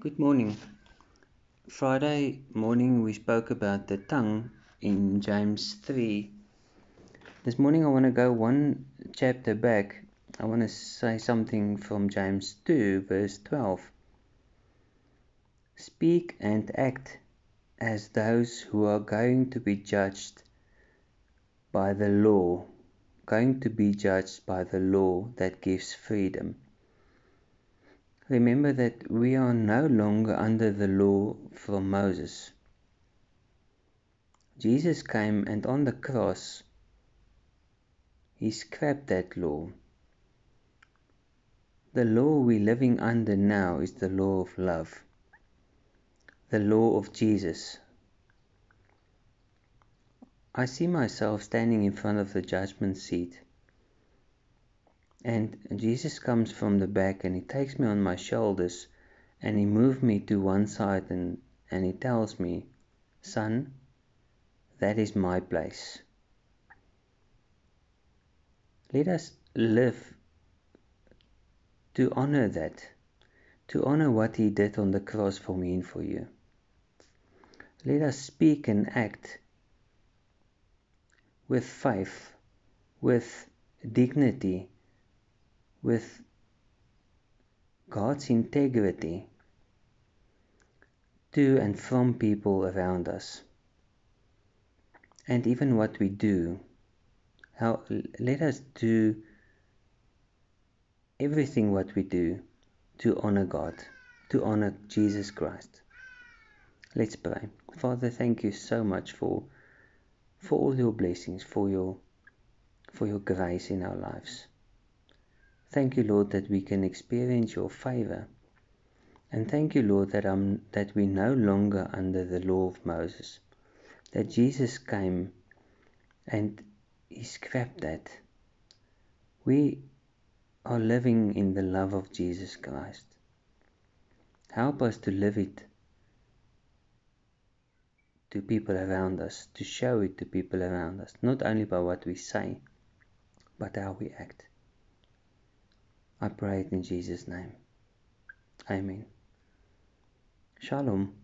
Good morning. Friday morning we spoke about the tongue in James 3. This morning I want to go one chapter back. I want to say something from James 2, verse 12. Speak and act as those who are going to be judged by the law, going to be judged by the law that gives freedom. Remember that we are no longer under the law from Moses. Jesus came and on the cross he scrapped that law. The law we're living under now is the law of love, the law of Jesus. I see myself standing in front of the judgment seat and Jesus comes from the back and he takes me on my shoulders and he moves me to one side and, and he tells me, Son, that is my place. Let us live to honor that, to honor what he did on the cross for me and for you. Let us speak and act with faith, with dignity, with God's integrity to and from people around us. And even what we do, how let us do everything what we do to honor God, to honor Jesus Christ. Let's pray. Father, thank you so much for for all your blessings, for your for your grace in our lives. Thank you, Lord, that we can experience your favor. And thank you, Lord, that, I'm, that we're no longer under the law of Moses. That Jesus came and he scrapped that. We are living in the love of Jesus Christ. Help us to live it to people around us, to show it to people around us, not only by what we say, but how we act. I pray it in Jesus' name. Amen. Shalom.